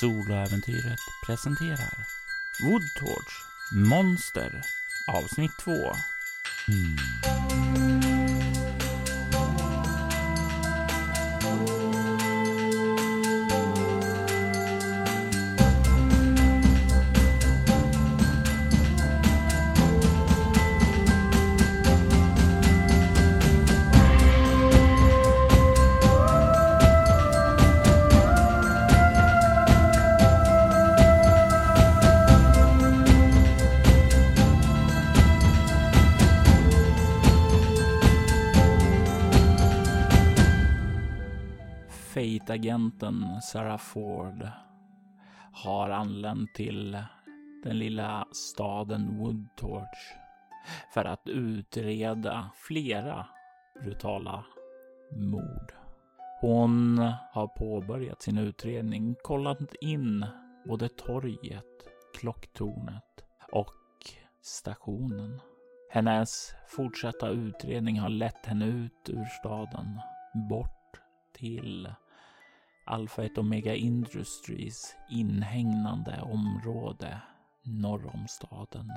Soloäventyret presenterar Woodtorch Monster avsnitt 2. Agenten Sarah Ford har anlänt till den lilla staden Woodtorch för att utreda flera brutala mord. Hon har påbörjat sin utredning, kollat in både torget, klocktornet och stationen. Hennes fortsatta utredning har lett henne ut ur staden, bort till Alpha 1 Omega Industries inhägnande område norr om staden.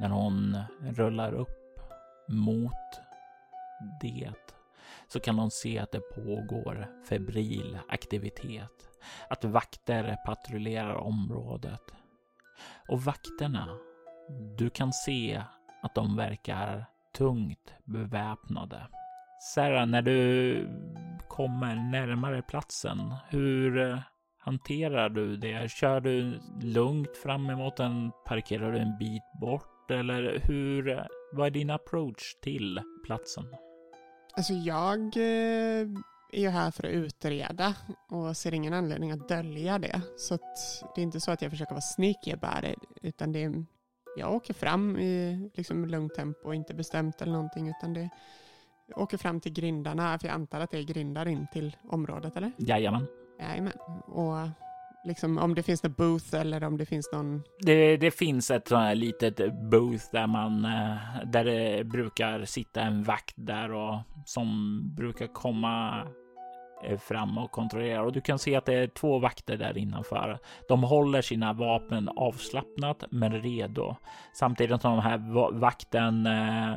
När hon rullar upp mot det så kan hon se att det pågår febril aktivitet. Att vakter patrullerar området. Och vakterna, du kan se att de verkar tungt beväpnade. Sarah, när du kommer närmare platsen, hur eh, hanterar du det? Kör du lugnt fram emot den? Parkerar du en bit bort? Eller hur? Eh, vad är din approach till platsen? Alltså jag eh, är ju här för att utreda och ser ingen anledning att dölja det. Så att det är inte så att jag försöker vara sneaky about it, utan det är, jag åker fram i liksom lugnt tempo, inte bestämt eller någonting, utan det åker fram till grindarna, för jag antar att det är grindar in till området, eller? Jajamän. Jajamän. Och liksom om det finns någon booth eller om det finns någon... Det, det finns ett sånt här litet booth där man, eh, där det brukar sitta en vakt där och som brukar komma eh, fram och kontrollera och du kan se att det är två vakter där innanför. De håller sina vapen avslappnat men redo samtidigt som de här va- vakten eh,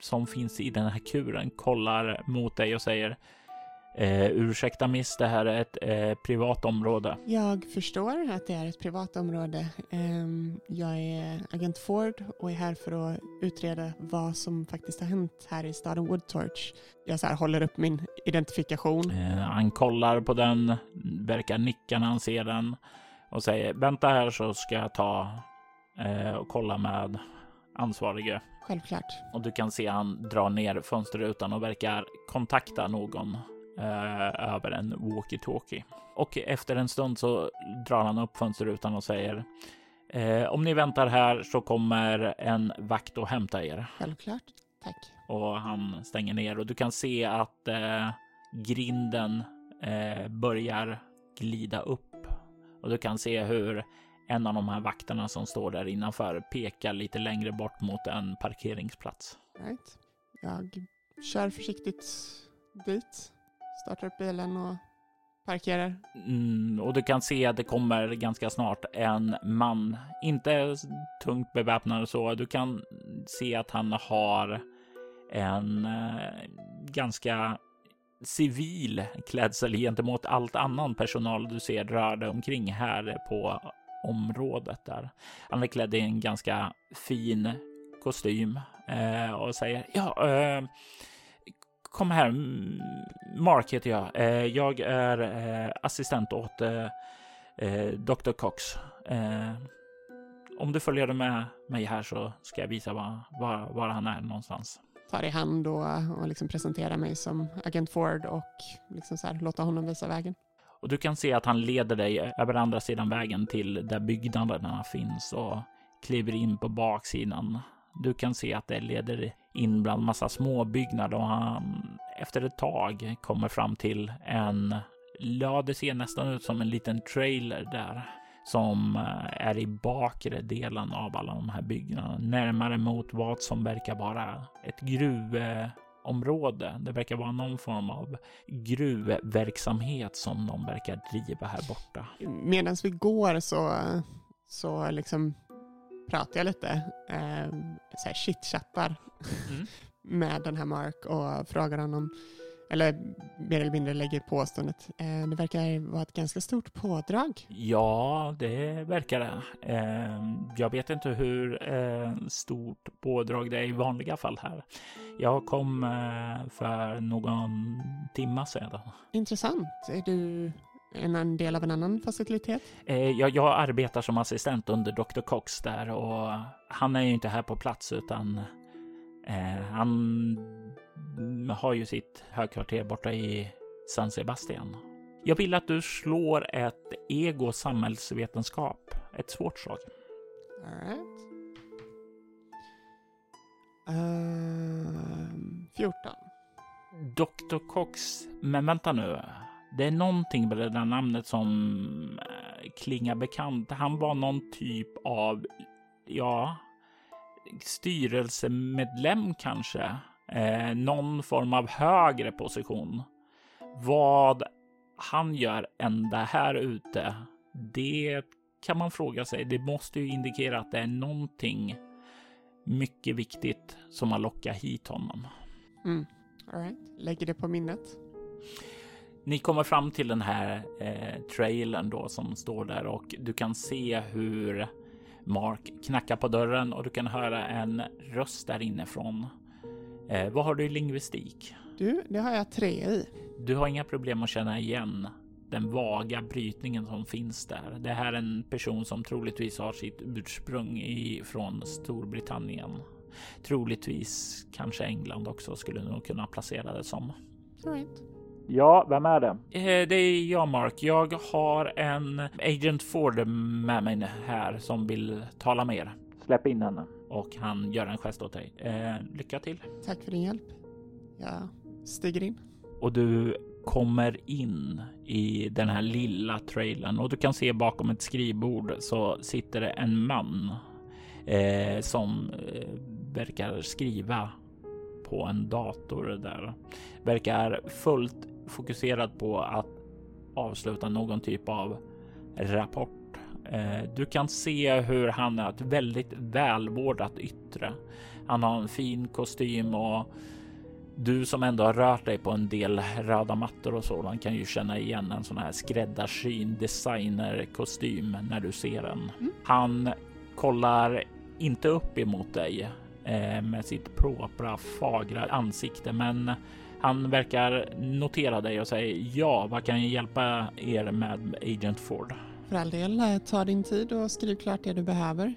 som finns i den här kuren kollar mot dig och säger eh, ursäkta miss, det här är ett eh, privat område. Jag förstår att det är ett privat område. Ehm, Jag är agent Ford och är här för att utreda vad som faktiskt har hänt här i staden Woodtorch. Jag så här håller upp min identifikation. Eh, han kollar på den, verkar nicka när han ser den och säger vänta här så ska jag ta eh, och kolla med ansvarige. Självklart. Och du kan se han drar ner fönsterrutan och verkar kontakta någon eh, över en walkie-talkie. Och efter en stund så drar han upp fönsterrutan och säger eh, om ni väntar här så kommer en vakt att hämta er Självklart. Tack. och han stänger ner och du kan se att eh, grinden eh, börjar glida upp och du kan se hur en av de här vakterna som står där innanför pekar lite längre bort mot en parkeringsplats. Right. Jag kör försiktigt dit. Startar upp bilen och parkerar. Mm, och du kan se att det kommer ganska snart en man, inte tungt beväpnad och så. Du kan se att han har en eh, ganska civil klädsel gentemot allt annan personal du ser rörde omkring här på området där. Han är klädd i en ganska fin kostym eh, och säger ja, eh, kom här. Mark heter jag. Eh, jag är eh, assistent åt eh, eh Dr. Cox. Eh, om du följer med mig här så ska jag visa var, var, var han är någonstans. Tar i hand och, och liksom presenterar mig som agent Ford och liksom så här, låter honom visa vägen. Och du kan se att han leder dig över andra sidan vägen till där byggnaderna finns och kliver in på baksidan. Du kan se att det leder in bland massa småbyggnader och han efter ett tag kommer fram till en, ja det ser nästan ut som en liten trailer där som eh, är i bakre delen av alla de här byggnaderna, närmare mot vad som verkar vara ett gruv, område. Det verkar vara någon form av gruvverksamhet som de verkar driva här borta. Medan vi går så, så liksom pratar jag lite, eh, chitchattar Mm. med den här Mark och frågar honom, eller mer eller mindre lägger påståendet, eh, det verkar vara ett ganska stort pådrag. Ja, det verkar det. Eh, jag vet inte hur eh, stort pådrag det är i vanliga fall här. Jag kom för någon timma sedan. Intressant. Är du en, del av en annan facilitet? Jag, jag arbetar som assistent under Dr. Cox där och han är ju inte här på plats utan han har ju sitt högkvarter borta i San Sebastian. Jag vill att du slår ett ego samhällsvetenskap. Ett svårt slag. All right. Ehm, 14. Dr. Cox, men vänta nu. Det är någonting med det där namnet som eh, klingar bekant. Han var någon typ av, ja, styrelsemedlem kanske. Eh, någon form av högre position. Vad han gör ända här ute, det kan man fråga sig. Det måste ju indikera att det är någonting mycket viktigt som har lockat hit honom. Mm. All right. Lägger det på minnet. Ni kommer fram till den här eh, trailern då som står där och du kan se hur Mark knackar på dörren och du kan höra en röst där inifrån. Eh, vad har du i lingvistik? Du, det har jag tre i. Du har inga problem att känna igen den vaga brytningen som finns där. Det här är en person som troligtvis har sitt ursprung i, från Storbritannien. Troligtvis kanske England också skulle nog kunna placera det som. Right. Ja, vem är det? Eh, det är jag, Mark. Jag har en Agent Ford med mig här som vill tala med er. Släpp in henne. Och han gör en gest åt dig. Eh, lycka till. Tack för din hjälp. Jag stiger in. Och du kommer in i den här lilla trailern och du kan se bakom ett skrivbord så sitter det en man eh, som eh, verkar skriva på en dator där. Verkar fullt fokuserad på att avsluta någon typ av rapport. Eh, du kan se hur han har ett väldigt välvårdat yttre. Han har en fin kostym och du som ändå har rört dig på en del röda mattor och sådant kan ju känna igen en sån här skräddarsyn designerkostym när du ser den. Mm. Han kollar inte upp emot dig eh, med sitt propra fagra ansikte, men han verkar notera dig och säger ja, vad kan jag hjälpa er med Agent Ford? För all del, eh, ta din tid och skriv klart det du behöver.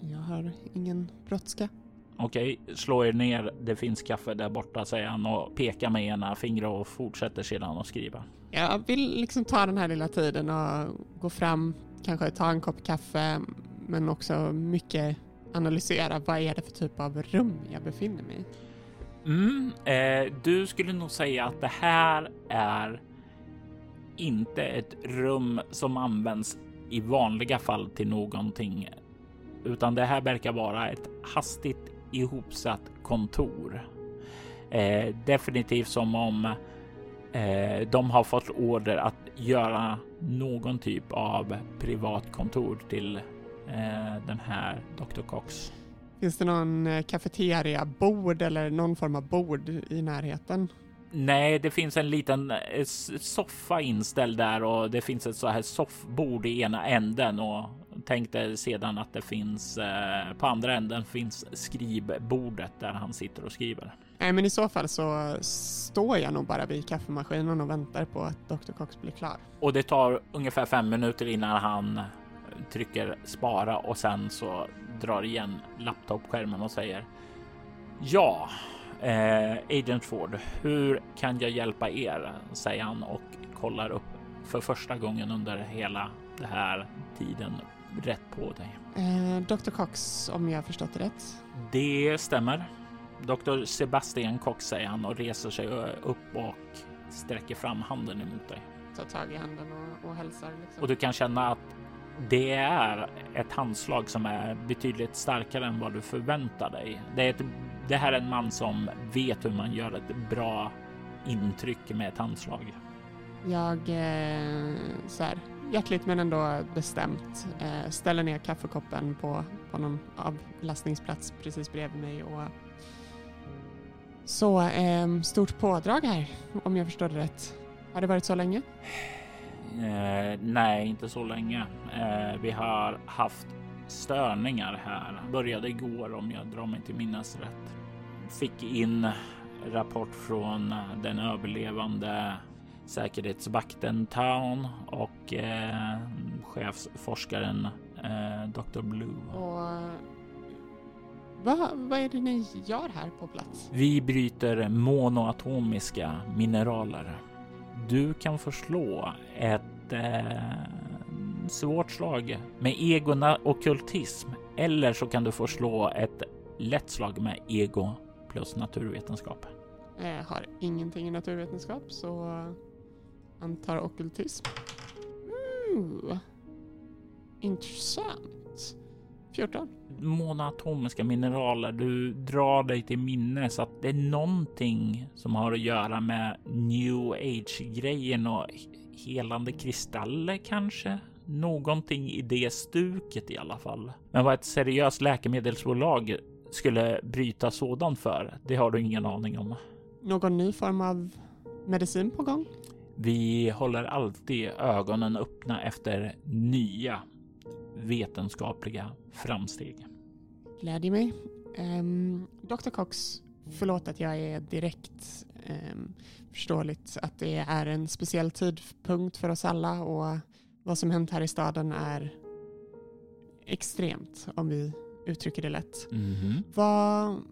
Jag har ingen brådska. Okej, slå er ner. Det finns kaffe där borta, säger han och pekar med ena fingret och fortsätter sedan att skriva. Jag vill liksom ta den här lilla tiden och gå fram, kanske ta en kopp kaffe, men också mycket analysera vad är det för typ av rum jag befinner mig i. Mm, eh, du skulle nog säga att det här är inte ett rum som används i vanliga fall till någonting, utan det här verkar vara ett hastigt ihopsatt kontor. Eh, definitivt som om eh, de har fått order att göra någon typ av privat kontor till eh, den här Dr. Cox. Finns det någon eh, kafeteria, bord eller någon form av bord i närheten? Nej, det finns en liten eh, soffa inställd där och det finns ett så här soffbord i ena änden och tänkte sedan att det finns eh, på andra änden finns skrivbordet där han sitter och skriver. Nej, men i så fall så står jag nog bara vid kaffemaskinen och väntar på att Dr. Cox blir klar. Och det tar ungefär fem minuter innan han trycker spara och sen så drar igen laptopskärmen och säger Ja, eh, Agent Ford, hur kan jag hjälpa er? säger han och kollar upp för första gången under hela den här tiden rätt på dig. Eh, Dr. Cox, om jag har förstått det rätt. Det stämmer. Dr. Sebastian Cox säger han och reser sig upp och sträcker fram handen emot dig. Tar tag i handen och, och hälsar. Liksom. Och du kan känna att det är ett handslag som är betydligt starkare än vad du förväntar dig. Det är ett det här är en man som vet hur man gör ett bra intryck med ett handslag. Jag, eh, så här, hjärtligt men ändå bestämt, eh, ställer ner kaffekoppen på, på någon avlastningsplats precis bredvid mig och så eh, stort pådrag här, om jag förstår det rätt. Har det varit så länge? Eh, nej, inte så länge. Eh, vi har haft störningar här. Började igår om jag drar mig till minnes rätt. Fick in rapport från den överlevande säkerhetsvakten Town och eh, chefsforskaren eh, Dr. Blue. Och vad, vad är det ni gör här på plats? Vi bryter monoatomiska mineraler. Du kan förslå ett eh, svårt slag med ego och kultism eller så kan du förslå ett lätt slag med ego plus naturvetenskap. Jag har ingenting i naturvetenskap så antar okultism. Mm. Intressant. 14. Monatomiska mineraler. Du drar dig till minnes att det är någonting som har att göra med new age grejen och helande kristaller kanske? Någonting i det stuket i alla fall. Men vad ett seriöst läkemedelsbolag skulle bryta sådant för, det har du ingen aning om. Någon ny form av medicin på gång? Vi håller alltid ögonen öppna efter nya vetenskapliga framsteg. Glädjer mig. Um, Dr. Cox, förlåt att jag är direkt um, förståeligt att det är en speciell tidpunkt för oss alla och vad som hänt här i staden är extremt om vi uttrycker det lätt. Mm. Vad,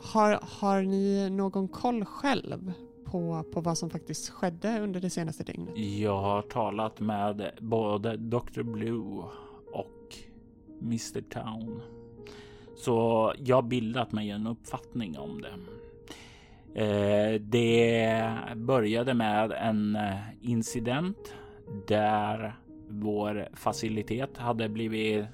har, har ni någon koll själv på, på vad som faktiskt skedde under det senaste dygnet? Jag har talat med både Dr. Blue och Mr. Town. Så jag har bildat mig en uppfattning om det. Eh, det började med en eh, incident där vår facilitet hade blivit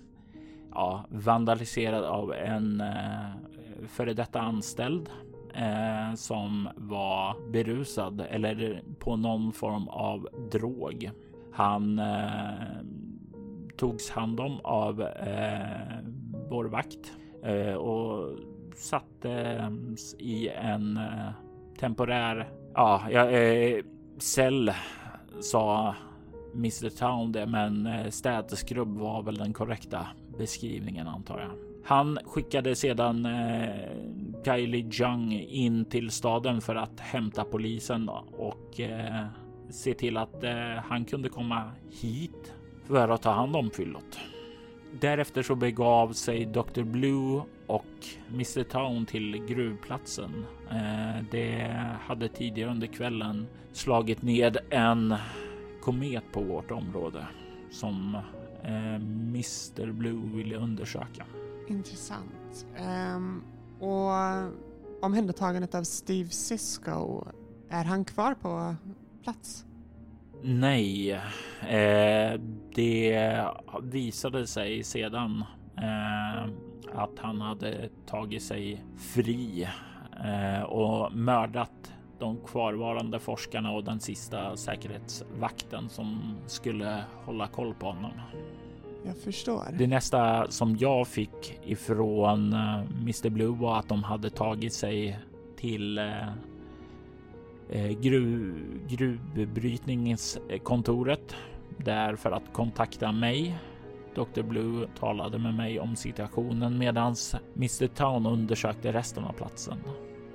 ja, vandaliserad av en eh, före detta anställd eh, som var berusad eller på någon form av drog. Han eh, togs hand om av eh, vår vakt eh, och sattes i en eh, temporär, ja, eh, cell sa Mr Town det, men eh, städskrubb var väl den korrekta beskrivningen antar jag. Han skickade sedan eh, Kylie Jung in till staden för att hämta polisen och eh, se till att eh, han kunde komma hit för att ta hand om fyllot. Därefter så begav sig Dr. Blue och Mr Town till gruvplatsen. Eh, det hade tidigare under kvällen slagit ned en komet på vårt område som eh, Mr Blue ville undersöka. Intressant. Um, och omhändertagandet av Steve Cisco, är han kvar på plats? Nej, eh, det visade sig sedan eh, att han hade tagit sig fri eh, och mördat de kvarvarande forskarna och den sista säkerhetsvakten som skulle hålla koll på honom. Jag förstår. Det nästa som jag fick ifrån eh, Mr Blue var att de hade tagit sig till eh, eh, gruv, gruvbrytningskontoret där för att kontakta mig. Dr Blue talade med mig om situationen medan Mr Town undersökte resten av platsen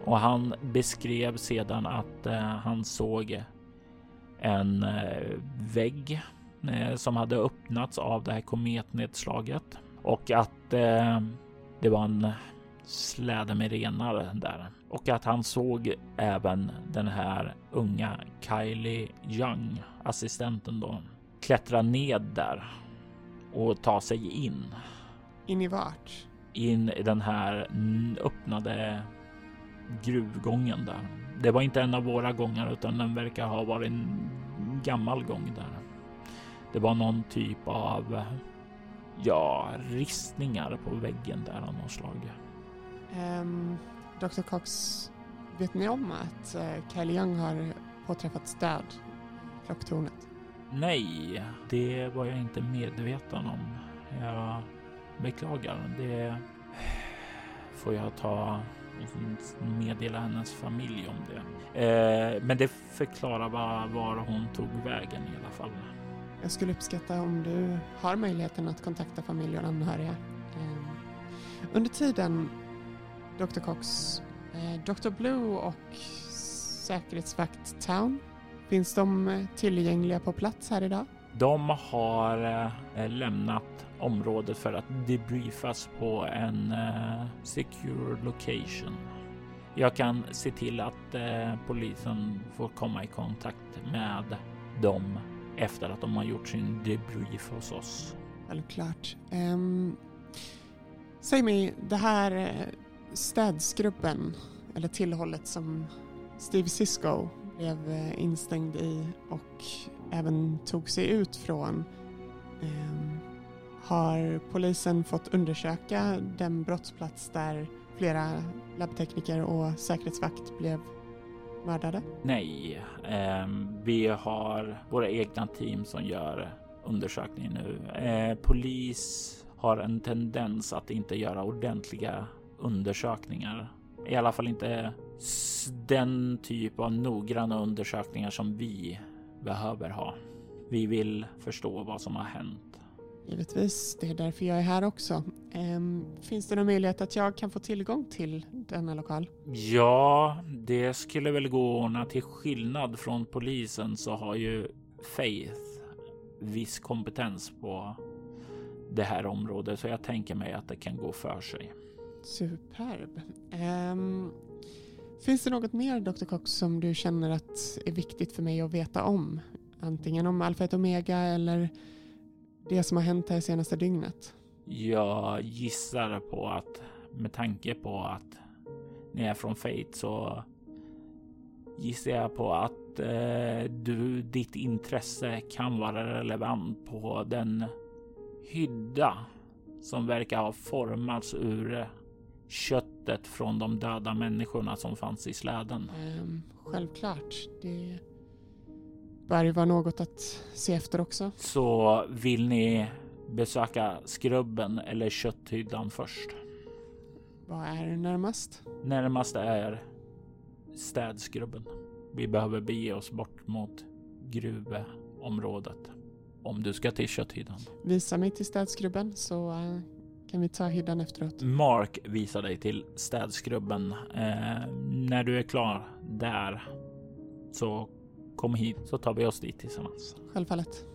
och han beskrev sedan att eh, han såg en eh, vägg eh, som hade öppnats av det här kometnedslaget och att det var en släde med renar där och att han såg även den här unga Kylie Young, assistenten då, klättra ned där och ta sig in. In i vart? In i den här öppnade gruvgången där. Det var inte en av våra gångar utan den verkar ha varit en gammal gång där. Det var någon typ av ja, ristningar på väggen där av något slag. Um, Dr. Cox, vet ni om att uh, Kyle Young har påträffats död i klocktornet? Nej, det var jag inte medveten om. Jag beklagar. Det får jag ta meddela hennes familj om det. Eh, men det förklarar var, var hon tog vägen i alla fall. Jag skulle uppskatta om du har möjligheten att kontakta familj och anhöriga. Eh, under tiden, Dr. Cox, eh, Dr. Blue och säkerhetsvakt Town, finns de tillgängliga på plats här idag? De har eh, lämnat området för att debriefas på en uh, secure location. Jag kan se till att uh, polisen får komma i kontakt med dem efter att de har gjort sin debrief hos oss. Självklart. Um, säg mig, det här eh, städsgruppen, eller tillhållet som Steve Cisco blev instängd i och även tog sig ut från. Um, har polisen fått undersöka den brottsplats där flera labbtekniker och säkerhetsvakt blev mördade? Nej, eh, vi har våra egna team som gör undersökningen nu. Eh, polis har en tendens att inte göra ordentliga undersökningar. I alla fall inte den typ av noggranna undersökningar som vi behöver ha. Vi vill förstå vad som har hänt. Givetvis, det är därför jag är här också. Um, finns det någon möjlighet att jag kan få tillgång till denna lokal? Ja, det skulle väl gå att ordna. Till skillnad från polisen så har ju Faith viss kompetens på det här området, så jag tänker mig att det kan gå för sig. Superb. Um, finns det något mer, Dr. Cox, som du känner att är viktigt för mig att veta om? Antingen om Alfa 1 Omega eller det som har hänt här senaste dygnet? Jag gissar på att med tanke på att ni är från Fate så gissar jag på att eh, du, ditt intresse kan vara relevant på den hydda som verkar ha formats ur köttet från de döda människorna som fanns i släden. Um, självklart. Det bör ju vara något att se efter också. Så vill ni besöka skrubben eller kötthyddan först? Vad är närmast? Närmast är städskrubben. Vi behöver bege oss bort mot gruvområdet om du ska till kötthyddan. Visa mig till städskrubben så uh, kan vi ta hyddan efteråt. Mark visar dig till städskrubben. Uh, när du är klar där så kom hit så tar vi oss dit tillsammans. Självfallet.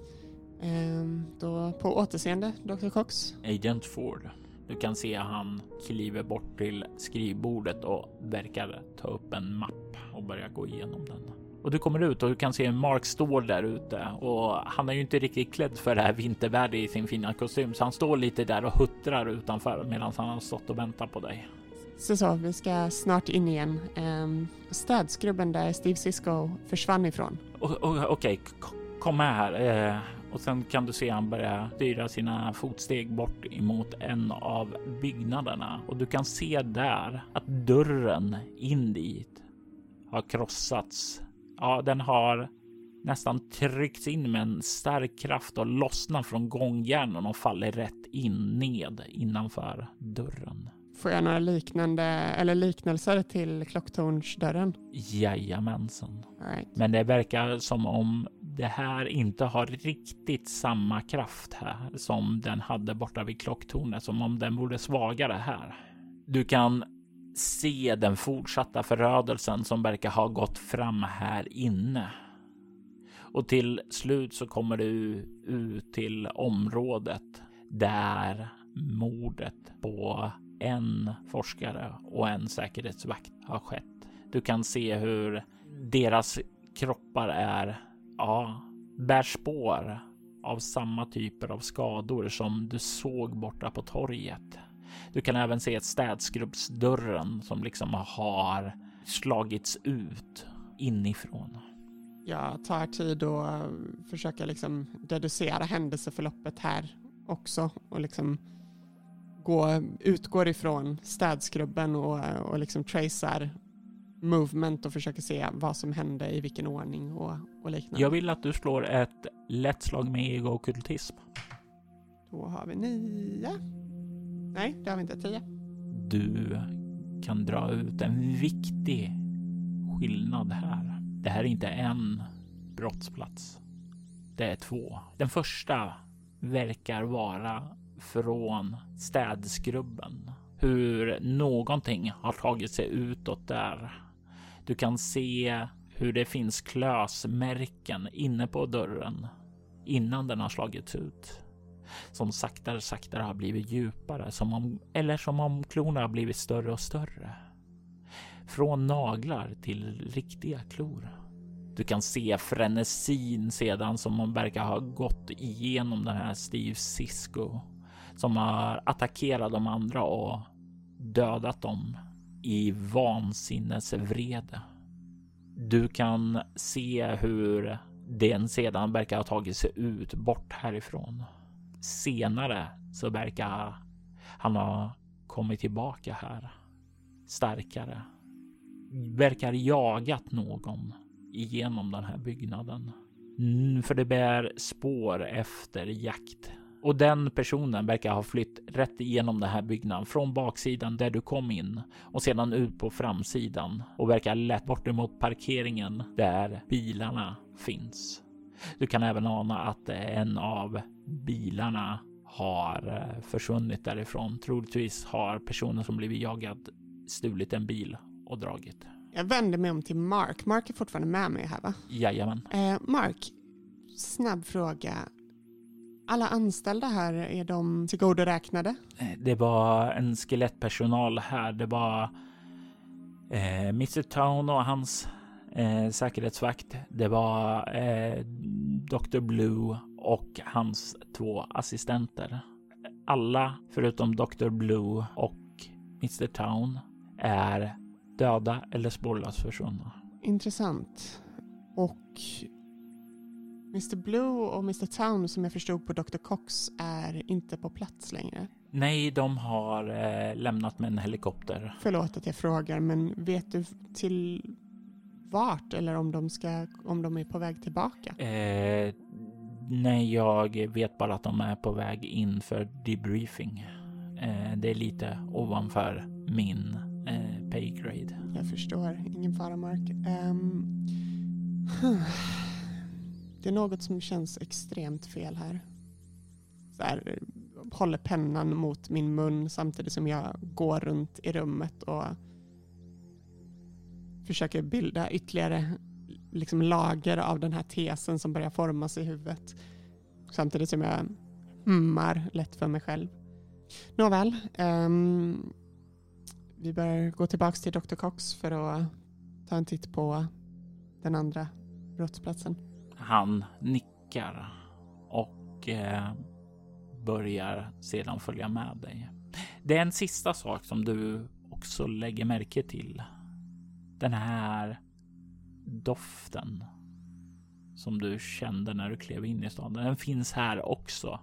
Ehm, då på återseende, Dr. Cox. Agent Ford. Du kan se han kliver bort till skrivbordet och verkar ta upp en mapp och börja gå igenom den. Och du kommer ut och du kan se Mark står där ute och han är ju inte riktigt klädd för det här vintervädret i sin fina kostym så han står lite där och huttrar utanför medan han har stått och väntat på dig. Så så, vi ska snart in igen. Ehm, um, städskrubben där Steve Cisco försvann ifrån. Okej, okay, kom med här. Uh, och sen kan du se han börja styra sina fotsteg bort emot en av byggnaderna och du kan se där att dörren in dit har krossats. Ja, den har nästan tryckts in med en stark kraft och lossnat från gångjärnen och faller rätt in ned innanför dörren. Får jag några liknande eller liknelser till klocktornsdörren? Jajamensan. Right. Men det verkar som om det här inte har riktigt samma kraft här som den hade borta vid klocktornet, som om den vore svagare här. Du kan se den fortsatta förödelsen som verkar ha gått fram här inne. Och till slut så kommer du ut till området där mordet på en forskare och en säkerhetsvakt har skett. Du kan se hur deras kroppar är, ja, bär spår av samma typer av skador som du såg borta på torget. Du kan även se ett städskrubbsdörren som liksom har slagits ut inifrån. Jag tar tid och eh, försöker liksom deducera händelseförloppet här också och liksom gå, utgår ifrån städskrubben och, och liksom tracear movement och försöker se vad som hände i vilken ordning och, och liknande. Jag vill att du slår ett lätt slag med ego och kultism. Då har vi nio. Nej, det har vi inte. Tio. Du kan dra ut en viktig skillnad här. Det här är inte en brottsplats. Det är två. Den första verkar vara från städskrubben. Hur någonting har tagit sig utåt där. Du kan se hur det finns klösmärken inne på dörren innan den har slagits ut. Som saktare saktare har blivit djupare, som om, eller som om klorna har blivit större och större. Från naglar till riktiga klor. Du kan se frenesin sedan som man verkar ha gått igenom den här Steve Cisco som har attackerat de andra och dödat dem i vansinnesvrede. Du kan se hur den sedan verkar ha tagit sig ut bort härifrån. Senare så verkar han ha kommit tillbaka här starkare. Verkar jagat någon igenom den här byggnaden. Mm, för det bär spår efter jakt och den personen verkar ha flytt rätt igenom den här byggnaden från baksidan där du kom in och sedan ut på framsidan och verkar lätt bort emot parkeringen där bilarna finns. Du kan även ana att en av bilarna har eh, försvunnit därifrån. Troligtvis har personen som blivit jagad stulit en bil och dragit. Jag vänder mig om till Mark. Mark är fortfarande med mig här va? Jajamän. Eh, Mark, snabb fråga. Alla anställda här, är de tillgodoräknade? Eh, det var en skelettpersonal här. Det var eh, Mr Town och hans eh, säkerhetsvakt. Det var eh, Dr Blue och hans två assistenter. Alla förutom Dr Blue och Mr Town är döda eller spårlöst försvunna. Intressant. Och Mr Blue och Mr Town som jag förstod på Dr Cox är inte på plats längre. Nej, de har eh, lämnat med en helikopter. Förlåt att jag frågar, men vet du till vart eller om de, ska, om de är på väg tillbaka? Eh, nej, jag vet bara att de är på väg in för debriefing. Eh, det är lite ovanför min eh, paygrade. Jag förstår, ingen fara Mark. Um, det är något som känns extremt fel här. Så här, håller pennan mot min mun samtidigt som jag går runt i rummet och försöker bilda ytterligare liksom lager av den här tesen som börjar formas i huvudet. Samtidigt som jag hummar lätt för mig själv. Nåväl, um, vi bör gå tillbaka till Dr. Cox för att ta en titt på den andra brottsplatsen. Han nickar och eh, börjar sedan följa med dig. Det är en sista sak som du också lägger märke till. Den här doften som du kände när du klev in i staden. Den finns här också.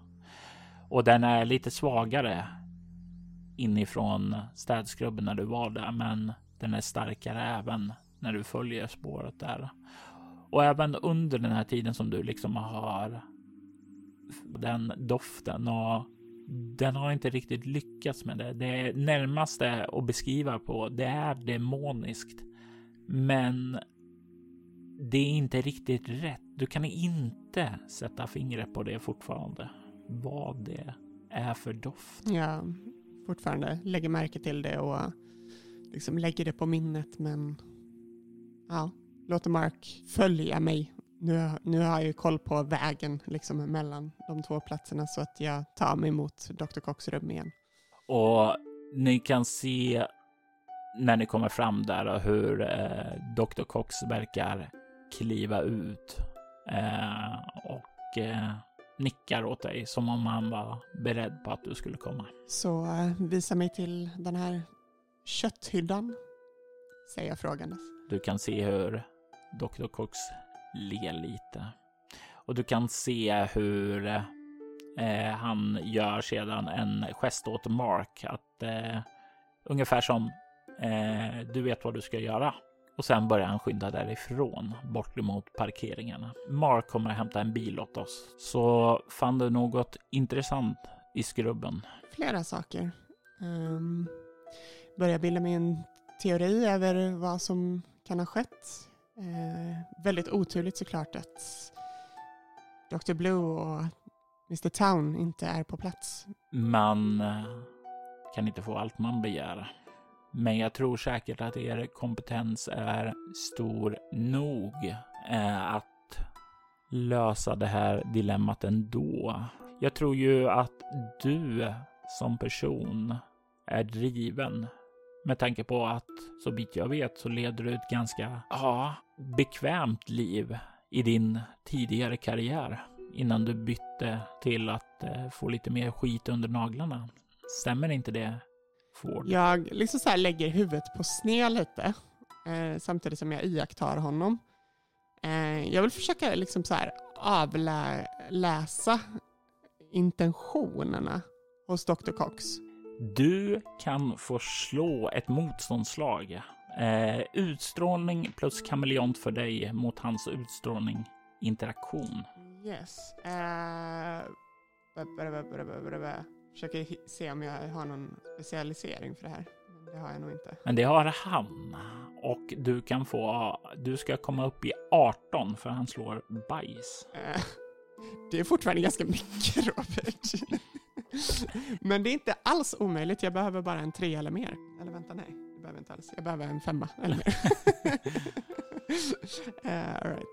Och den är lite svagare inifrån städskrubben när du var där, men den är starkare även när du följer spåret där. Och även under den här tiden som du liksom har den doften och den har inte riktigt lyckats med det. Det närmaste att beskriva på det är demoniskt. Men det är inte riktigt rätt. Du kan inte sätta fingret på det fortfarande. Vad det är för doft. Ja, fortfarande lägger märke till det och liksom lägger det på minnet. Men ja, låter Mark följa mig. Nu, nu har jag ju koll på vägen liksom mellan de två platserna så att jag tar mig mot Dr. Cox rum igen. Och ni kan se när ni kommer fram där hur eh, Dr. Cox verkar kliva ut eh, och eh, nickar åt dig som om han var beredd på att du skulle komma. Så eh, visa mig till den här kötthyddan, säger jag frågandes. Du kan se hur Dr. Cox ler lite. Och du kan se hur Eh, han gör sedan en gest åt Mark att eh, ungefär som eh, du vet vad du ska göra. Och sen börjar han skynda därifrån bort mot parkeringarna. Mark kommer att hämta en bil åt oss. Så fann du något intressant i skrubben? Flera saker. Um, börjar bilda mig en teori över vad som kan ha skett. Eh, väldigt oturligt såklart att Dr. Blue och Mr. Town inte är på plats. Man eh, kan inte få allt man begär. Men jag tror säkert att er kompetens är stor nog eh, att lösa det här dilemmat ändå. Jag tror ju att du som person är driven med tanke på att så vitt jag vet så leder du ett ganska ja, bekvämt liv i din tidigare karriär innan du bytte till att eh, få lite mer skit under naglarna. Stämmer inte det, Ford? Jag liksom så lägger huvudet på sned lite eh, samtidigt som jag iakttar honom. Eh, jag vill försöka liksom så här avläsa intentionerna hos Dr. Cox. Du kan få slå ett motståndslag. Eh, utstrålning plus kameleont för dig mot hans utstrålning interaktion. Yes. Uh, Försöker se om jag har någon specialisering för det här. Det har jag nog inte. Men det har han. Och du kan få, du ska komma upp i 18 för han slår bajs. Uh, det är fortfarande ganska mycket Robert. Men det är inte alls omöjligt. Jag behöver bara en tre eller mer. Eller vänta, nej. Det behöver inte alls. Jag behöver en femma eller mer. uh, all right.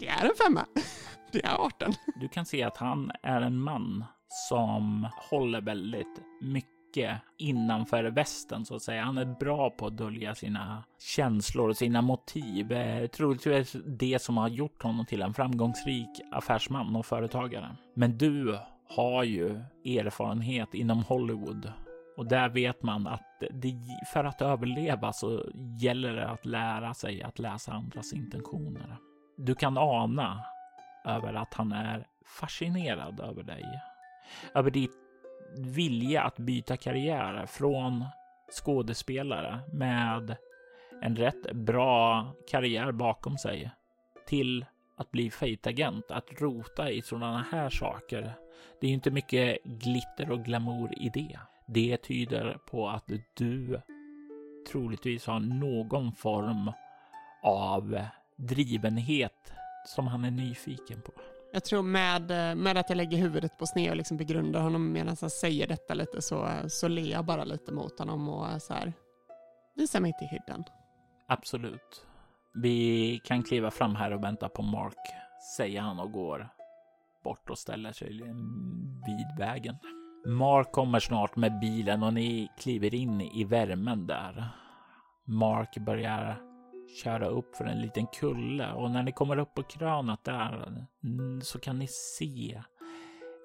Det är en femma. Det är 18. Du kan se att han är en man som håller väldigt mycket innanför västen så att säga. Han är bra på att dölja sina känslor och sina motiv. Eh, troligtvis det som har gjort honom till en framgångsrik affärsman och företagare. Men du har ju erfarenhet inom Hollywood och där vet man att det, för att överleva så gäller det att lära sig att läsa andras intentioner. Du kan ana över att han är fascinerad över dig. Över ditt vilja att byta karriär från skådespelare med en rätt bra karriär bakom sig till att bli fejtagent, att rota i sådana här saker. Det är inte mycket glitter och glamour i det. Det tyder på att du troligtvis har någon form av drivenhet som han är nyfiken på. Jag tror med, med att jag lägger huvudet på sned och liksom begrundar honom medan han säger detta lite så, så ler jag bara lite mot honom och så här, visar mig till hyddan. Absolut. Vi kan kliva fram här och vänta på Mark, säger han och går bort och ställer sig vid vägen. Mark kommer snart med bilen och ni kliver in i värmen där. Mark börjar köra upp för en liten kulle och när ni kommer upp på krönet där mm, så kan ni se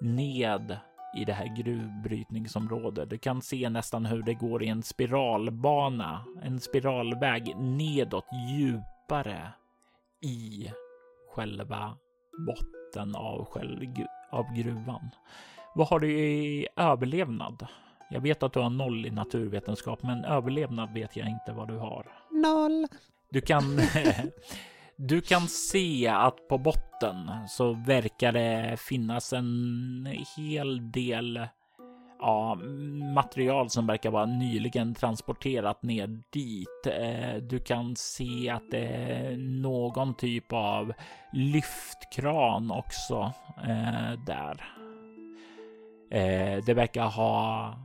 ned i det här gruvbrytningsområdet. Du kan se nästan hur det går i en spiralbana, en spiralväg nedåt djupare i själva botten av, själv, av gruvan. Vad har du i överlevnad? Jag vet att du har noll i naturvetenskap, men överlevnad vet jag inte vad du har. Noll. Du kan, du kan se att på botten så verkar det finnas en hel del ja, material som verkar vara nyligen transporterat ner dit. Eh, du kan se att det är någon typ av lyftkran också eh, där. Eh, det verkar ha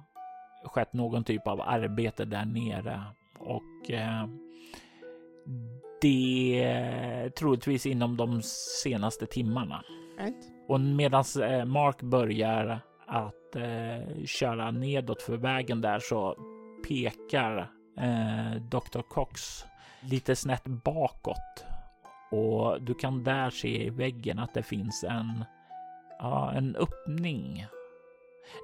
skett någon typ av arbete där nere och det troligtvis inom de senaste timmarna. Right. Och medan eh, Mark börjar att eh, köra nedåt för vägen där så pekar eh, Dr. Cox lite snett bakåt och du kan där se i väggen att det finns en, ja, en öppning.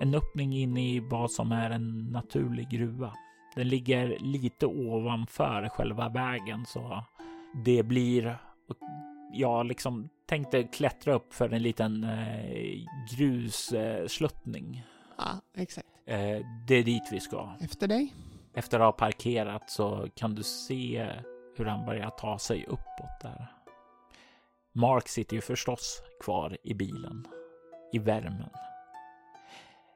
En öppning in i vad som är en naturlig gruva. Den ligger lite ovanför själva vägen så det blir jag liksom tänkte klättra upp för en liten eh, grussluttning. Ja, exakt. Eh, det är dit vi ska. Efter dig. Efter att ha parkerat så kan du se hur han börjar ta sig uppåt där. Mark sitter ju förstås kvar i bilen, i värmen.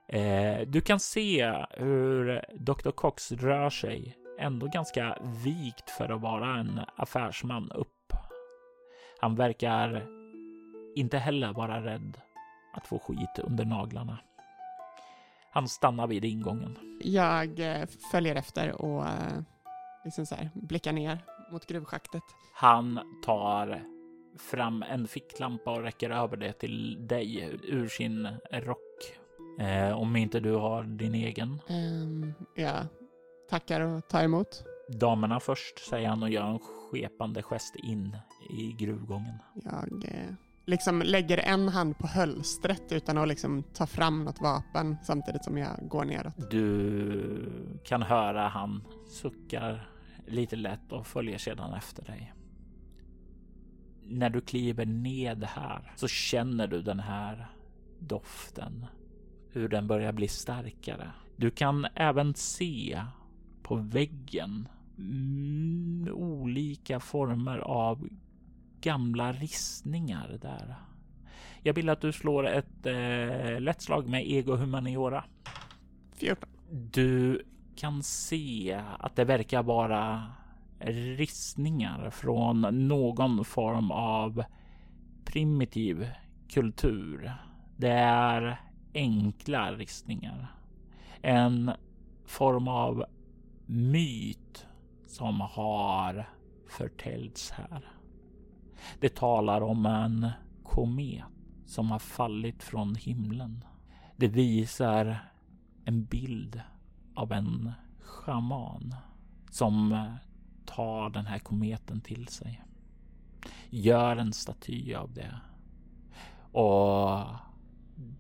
Eh, du kan se hur Dr. Cox rör sig, ändå ganska vikt för att vara en affärsman upp. Han verkar inte heller vara rädd att få skit under naglarna. Han stannar vid ingången. Jag eh, följer efter och eh, liksom så här, blickar ner mot gruvschaktet. Han tar fram en ficklampa och räcker över det till dig ur sin rock. Eh, om inte du har din egen. Um, jag tackar och tar emot. Damerna först, säger han och gör en skepande gest in i gruvgången. Jag eh, liksom lägger en hand på hölstret utan att liksom ta fram något vapen samtidigt som jag går neråt. Du kan höra han suckar lite lätt och följer sedan efter dig. När du kliver ned här så känner du den här doften, hur den börjar bli starkare. Du kan även se på väggen mm, olika former av gamla ristningar där. Jag vill att du slår ett eh, lätt slag med ego humaniora. 14. Du kan se att det verkar vara ristningar från någon form av primitiv kultur. Det är enkla ristningar. En form av myt som har förtällts här. Det talar om en komet som har fallit från himlen. Det visar en bild av en schaman som tar den här kometen till sig. Gör en staty av det. Och det,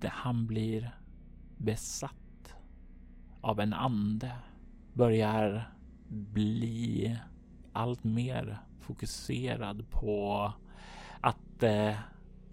han blir besatt av en ande. Börjar bli allt mer fokuserad på att eh,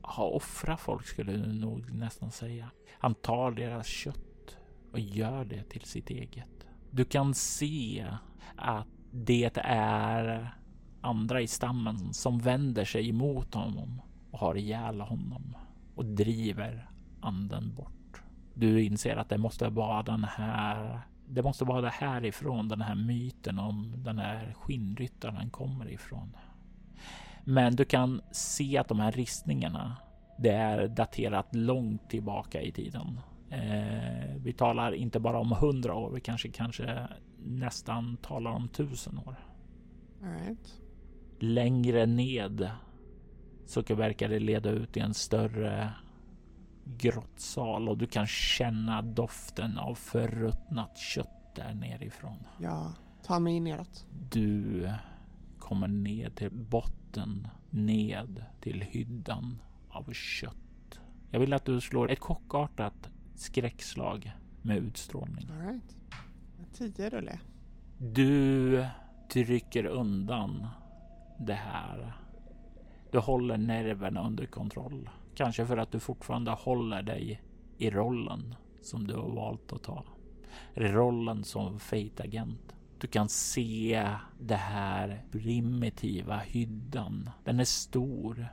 ha offra folk skulle du nog nästan säga. Han tar deras kött och gör det till sitt eget. Du kan se att det är andra i stammen som vänder sig emot honom och har ihjäl honom och driver anden bort. Du inser att det måste vara den här det måste vara det härifrån den här myten om den här skinnryttaren kommer ifrån. Men du kan se att de här ristningarna, det är daterat långt tillbaka i tiden. Eh, vi talar inte bara om hundra år, vi kanske, kanske nästan talar om tusen år. Right. Längre ned så verkar det leda ut i en större grottsal och du kan känna doften av förruttnat kött där nerifrån. Jag tar mig neråt. Du kommer ned till botten, ned till hyddan av kött. Jag vill att du slår ett chockartat skräckslag med utstrålning. All right. Tio rullar Du trycker undan det här. Du håller nerverna under kontroll. Kanske för att du fortfarande håller dig i rollen som du har valt att ta. Rollen som Fate-agent. Du kan se det här primitiva hyddan. Den är stor.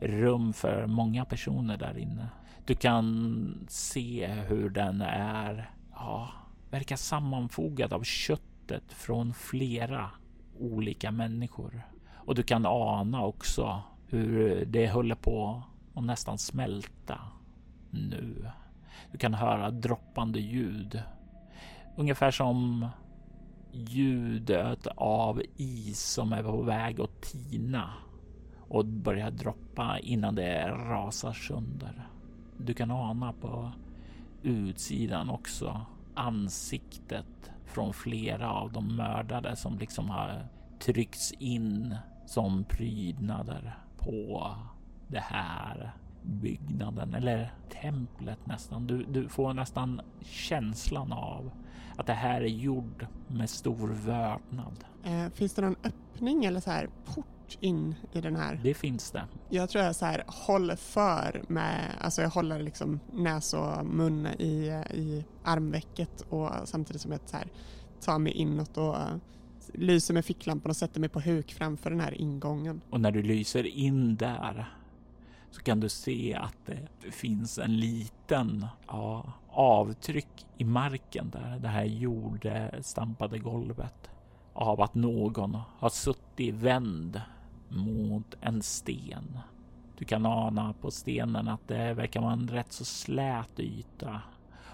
Rum för många personer där inne. Du kan se hur den är, ja, verkar sammanfogad av köttet från flera olika människor. Och du kan ana också hur det håller på och nästan smälta nu. Du kan höra droppande ljud. Ungefär som ljudet av is som är på väg att tina och börja droppa innan det rasar sönder. Du kan ana på utsidan också ansiktet från flera av de mördade som liksom har tryckts in som prydnader på det här byggnaden eller templet nästan. Du, du får nästan känslan av att det här är gjord med stor vördnad. Eh, finns det någon öppning eller så här port in i den här? Det finns det. Jag tror jag så här håller för med, alltså jag håller liksom näs och mun i, i armvecket och samtidigt som jag så här tar mig inåt och lyser med ficklampan och sätter mig på huk framför den här ingången. Och när du lyser in där så kan du se att det finns en liten ja, avtryck i marken där, det här jordstampade golvet av att någon har suttit vänd mot en sten. Du kan ana på stenen att det verkar vara en rätt så slät yta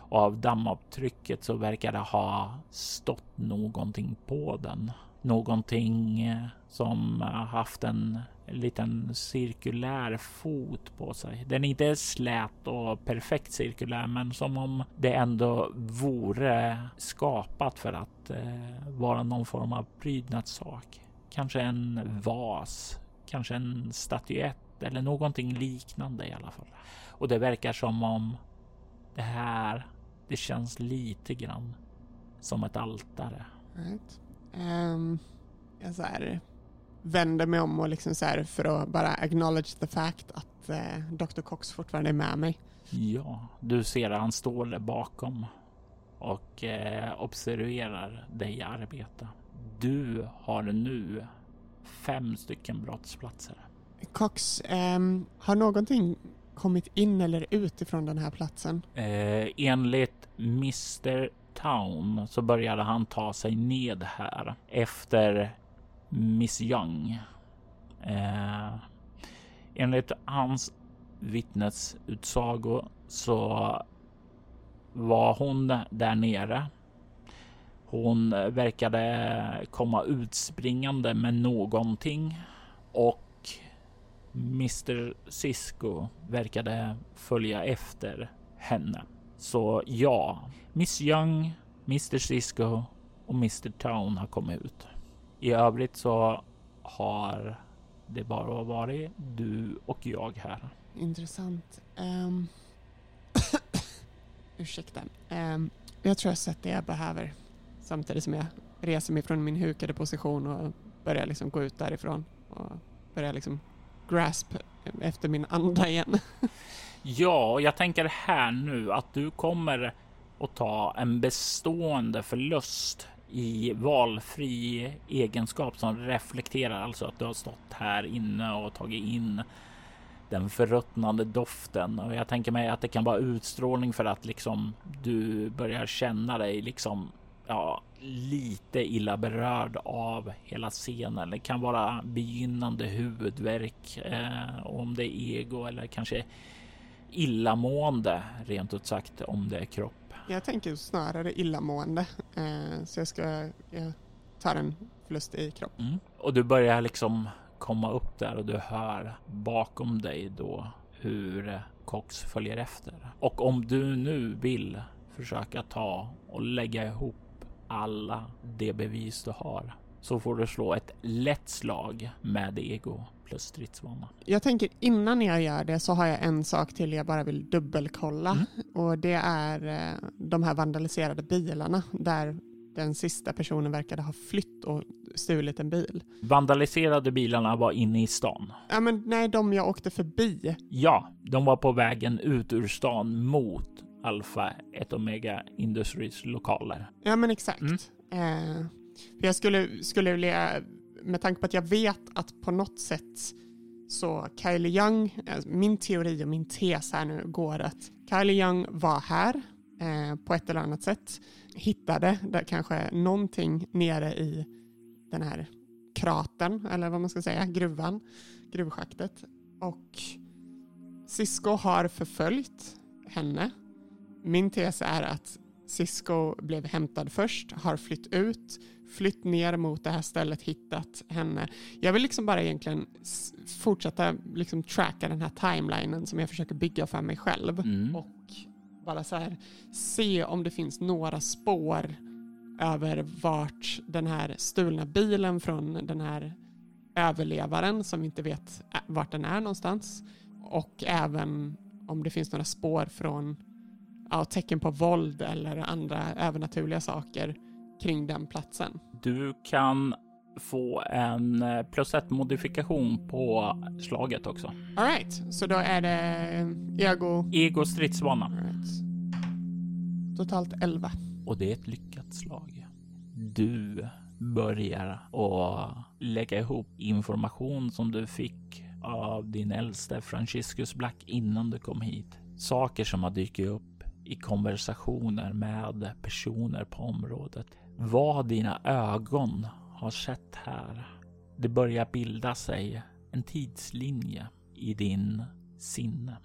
och av dammavtrycket så verkar det ha stått någonting på den. Någonting eh, som haft en liten cirkulär fot på sig. Den är inte slät och perfekt cirkulär, men som om det ändå vore skapat för att eh, vara någon form av prydnadssak. Kanske en vas, kanske en statyett eller någonting liknande i alla fall. Och det verkar som om det här, det känns lite grann som ett altare. Right. Um, jag så här, vänder mig om och liksom så här, för att bara acknowledge the fact att eh, Dr. Cox fortfarande är med mig. Ja, du ser att han står där bakom och eh, observerar dig arbeta. Du har nu fem stycken brottsplatser. Cox, eh, har någonting kommit in eller ut ifrån den här platsen? Eh, enligt Mr Town så började han ta sig ned här efter Miss Young. Eh, enligt hans vittnesutsago så var hon där nere. Hon verkade komma utspringande med någonting och Mr Cisco verkade följa efter henne. Så ja, Miss Young, Mr Cisco och Mr Town har kommit ut. I övrigt så har det bara varit du och jag här. Intressant. Um... Ursäkta. Um, jag tror jag har sett det jag behöver. Samtidigt som jag reser mig från min hukade position och börjar liksom gå ut därifrån. Och börjar liksom grasp efter min anda igen. ja, jag tänker här nu att du kommer att ta en bestående förlust i valfri egenskap som reflekterar alltså att du har stått här inne och tagit in den förruttnande doften och jag tänker mig att det kan vara utstrålning för att liksom du börjar känna dig liksom ja, lite illa berörd av hela scenen. Det kan vara begynnande huvudvärk eh, om det är ego eller kanske illamående rent ut sagt om det är kropp. Jag tänker snarare illamående. Eh, så jag ska jag tar en förlust i kropp. Mm. Och du börjar liksom komma upp där och du hör bakom dig då hur Cox följer efter. Och om du nu vill försöka ta och lägga ihop alla de bevis du har så får du slå ett lätt slag med ego plus stridsvana. Jag tänker innan jag gör det så har jag en sak till jag bara vill dubbelkolla mm. och det är eh, de här vandaliserade bilarna där den sista personen verkade ha flytt och stulit en bil. Vandaliserade bilarna var inne i stan? Ja, men nej, de jag åkte förbi. Ja, de var på vägen ut ur stan mot Alpha 1 Omega Industries lokaler. Ja, men exakt. Mm. Eh, jag skulle, skulle vilja med tanke på att jag vet att på något sätt så Kylie Young, eh, min teori och min tes här nu går att Kylie Young var här eh, på ett eller annat sätt, hittade där kanske någonting nere i den här kratern, eller vad man ska säga, gruvan, gruvschaktet. Och Cisco har förföljt henne. Min tes är att Cisco blev hämtad först, har flytt ut, flytt ner mot det här stället, hittat henne. Jag vill liksom bara egentligen fortsätta liksom tracka den här timelinen som jag försöker bygga för mig själv. Mm. Och bara så här, se om det finns några spår över vart den här stulna bilen från den här överlevaren som vi inte vet vart den är någonstans. Och även om det finns några spår från ja, tecken på våld eller andra övernaturliga saker kring den platsen. Du kan få en eh, plus ett modifikation på slaget också. Alright, så då är det ego... Ego stridsvana. Alright. Totalt 11. Och det är ett lyckat slag. Du börjar att lägga ihop information som du fick av din äldste Franciscus Black innan du kom hit. Saker som har dykt upp i konversationer med personer på området. Vad dina ögon har sett här. Det börjar bilda sig en tidslinje i din sinne.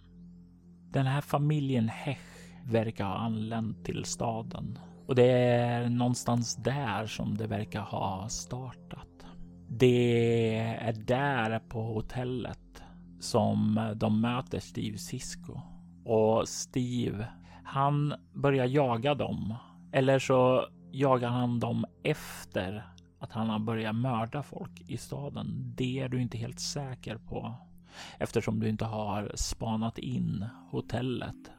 Den här familjen Hech verkar ha anlänt till staden och det är någonstans där som det verkar ha startat. Det är där på hotellet som de möter Steve Cisco och Steve, han börjar jaga dem eller så jagar han dem efter att han har börjat mörda folk i staden. Det är du inte helt säker på eftersom du inte har spanat in hotellet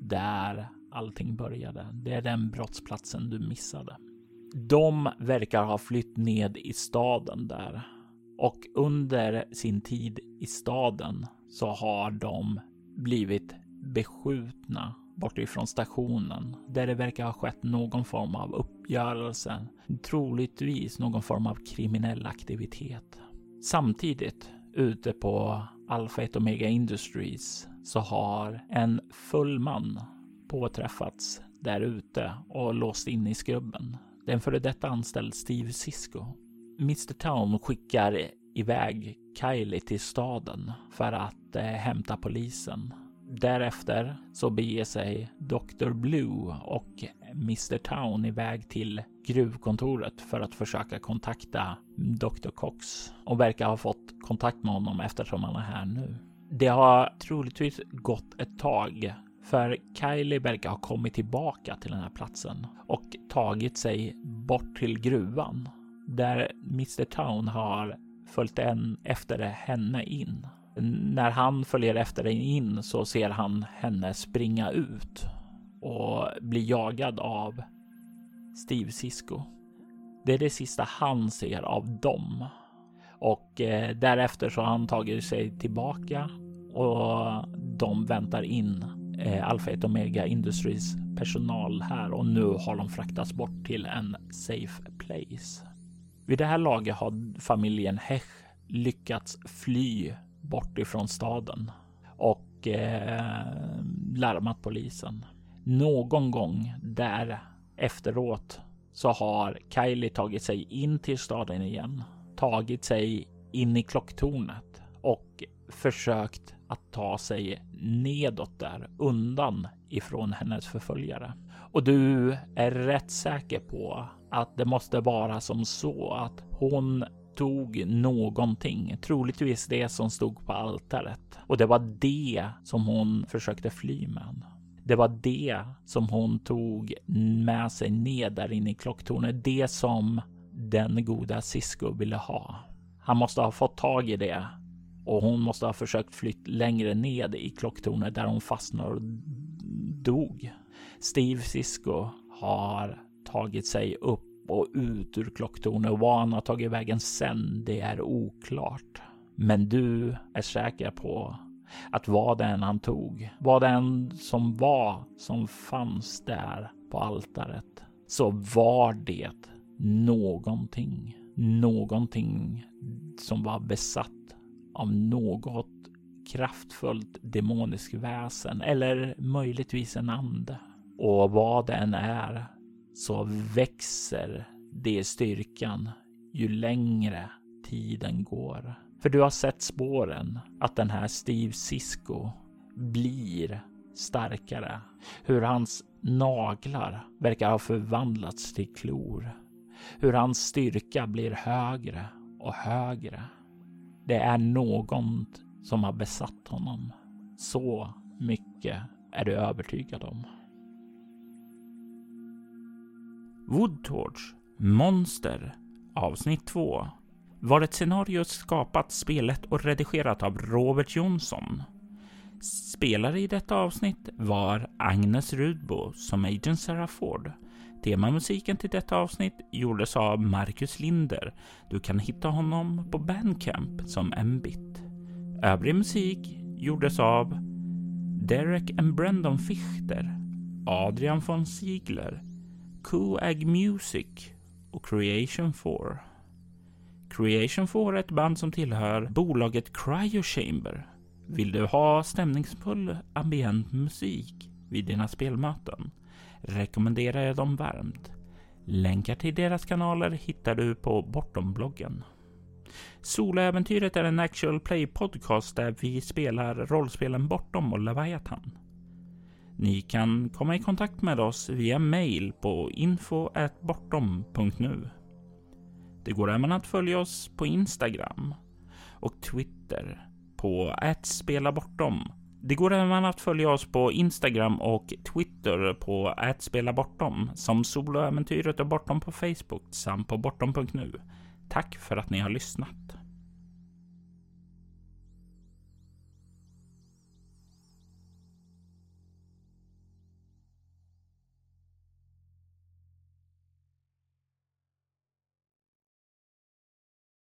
där allting började. Det är den brottsplatsen du missade. De verkar ha flytt ned i staden där och under sin tid i staden så har de blivit beskjutna bortifrån stationen där det verkar ha skett någon form av uppgörelse, troligtvis någon form av kriminell aktivitet. Samtidigt ute på Alpha 1 Omega Industries så har en full man påträffats där ute och låst in i skrubben. Den före detta anställd Steve Cisco. Mr Town skickar iväg Kylie till staden för att eh, hämta polisen Därefter så beger sig Dr. Blue och Mr. Town iväg till gruvkontoret för att försöka kontakta Dr. Cox och verkar ha fått kontakt med honom eftersom han är här nu. Det har troligtvis gått ett tag för Kylie verkar ha kommit tillbaka till den här platsen och tagit sig bort till gruvan där Mr. Town har följt en efter henne in när han följer efter henne in så ser han henne springa ut och bli jagad av Steve Cisco. Det är det sista han ser av dem och eh, därefter så har han tagit sig tillbaka och de väntar in eh, Alpha 1 Omega Industries personal här och nu har de fraktats bort till en safe place. Vid det här laget har familjen Hech lyckats fly bort ifrån staden och eh, larmat polisen. Någon gång där efteråt så har Kylie tagit sig in till staden igen, tagit sig in i klocktornet och försökt att ta sig nedåt där undan ifrån hennes förföljare. Och du är rätt säker på att det måste vara som så att hon tog någonting, troligtvis det som stod på altaret. Och det var det som hon försökte fly med. Det var det som hon tog med sig ner där inne i klocktornet. Det som den goda Cisco ville ha. Han måste ha fått tag i det och hon måste ha försökt flytta längre ned i klocktornet där hon fastnade och dog. Steve Cisco har tagit sig upp och ut ur klocktornet och var han har tagit vägen sen, det är oklart. Men du är säker på att vad den än han tog, vad den än som var som fanns där på altaret, så var det någonting. Någonting som var besatt av något kraftfullt demoniskt väsen eller möjligtvis en ande. Och vad det än är så växer det styrkan ju längre tiden går. För du har sett spåren att den här Steve Cisco blir starkare. Hur hans naglar verkar ha förvandlats till klor. Hur hans styrka blir högre och högre. Det är någon som har besatt honom. Så mycket är du övertygad om. Woodtorch Monster avsnitt 2 var ett scenario skapat, spelet och redigerat av Robert Jonsson. Spelare i detta avsnitt var Agnes Rudbo som Agent Sarah Ford, Temamusiken till detta avsnitt gjordes av Marcus Linder. Du kan hitta honom på Bandcamp som Mbit. Övrig musik gjordes av Derek and Brendan Fichter, Adrian von Ziegler, Coag Music och Creation 4. Creation 4 är ett band som tillhör bolaget Cryo Chamber. Vill du ha stämningsfull ambient musik vid dina spelmöten rekommenderar jag dem varmt. Länkar till deras kanaler hittar du på Bortom-bloggen. Soloäventyret är en actual play podcast där vi spelar rollspelen Bortom och Leviathan. Ni kan komma i kontakt med oss via mail på info.bortom.nu. Det går även att följa oss på Instagram och Twitter på @spelabortom. Det går även att följa oss på Instagram och Twitter på @spelabortom som Soloäventyret och Bortom på Facebook samt på bortom.nu. Tack för att ni har lyssnat.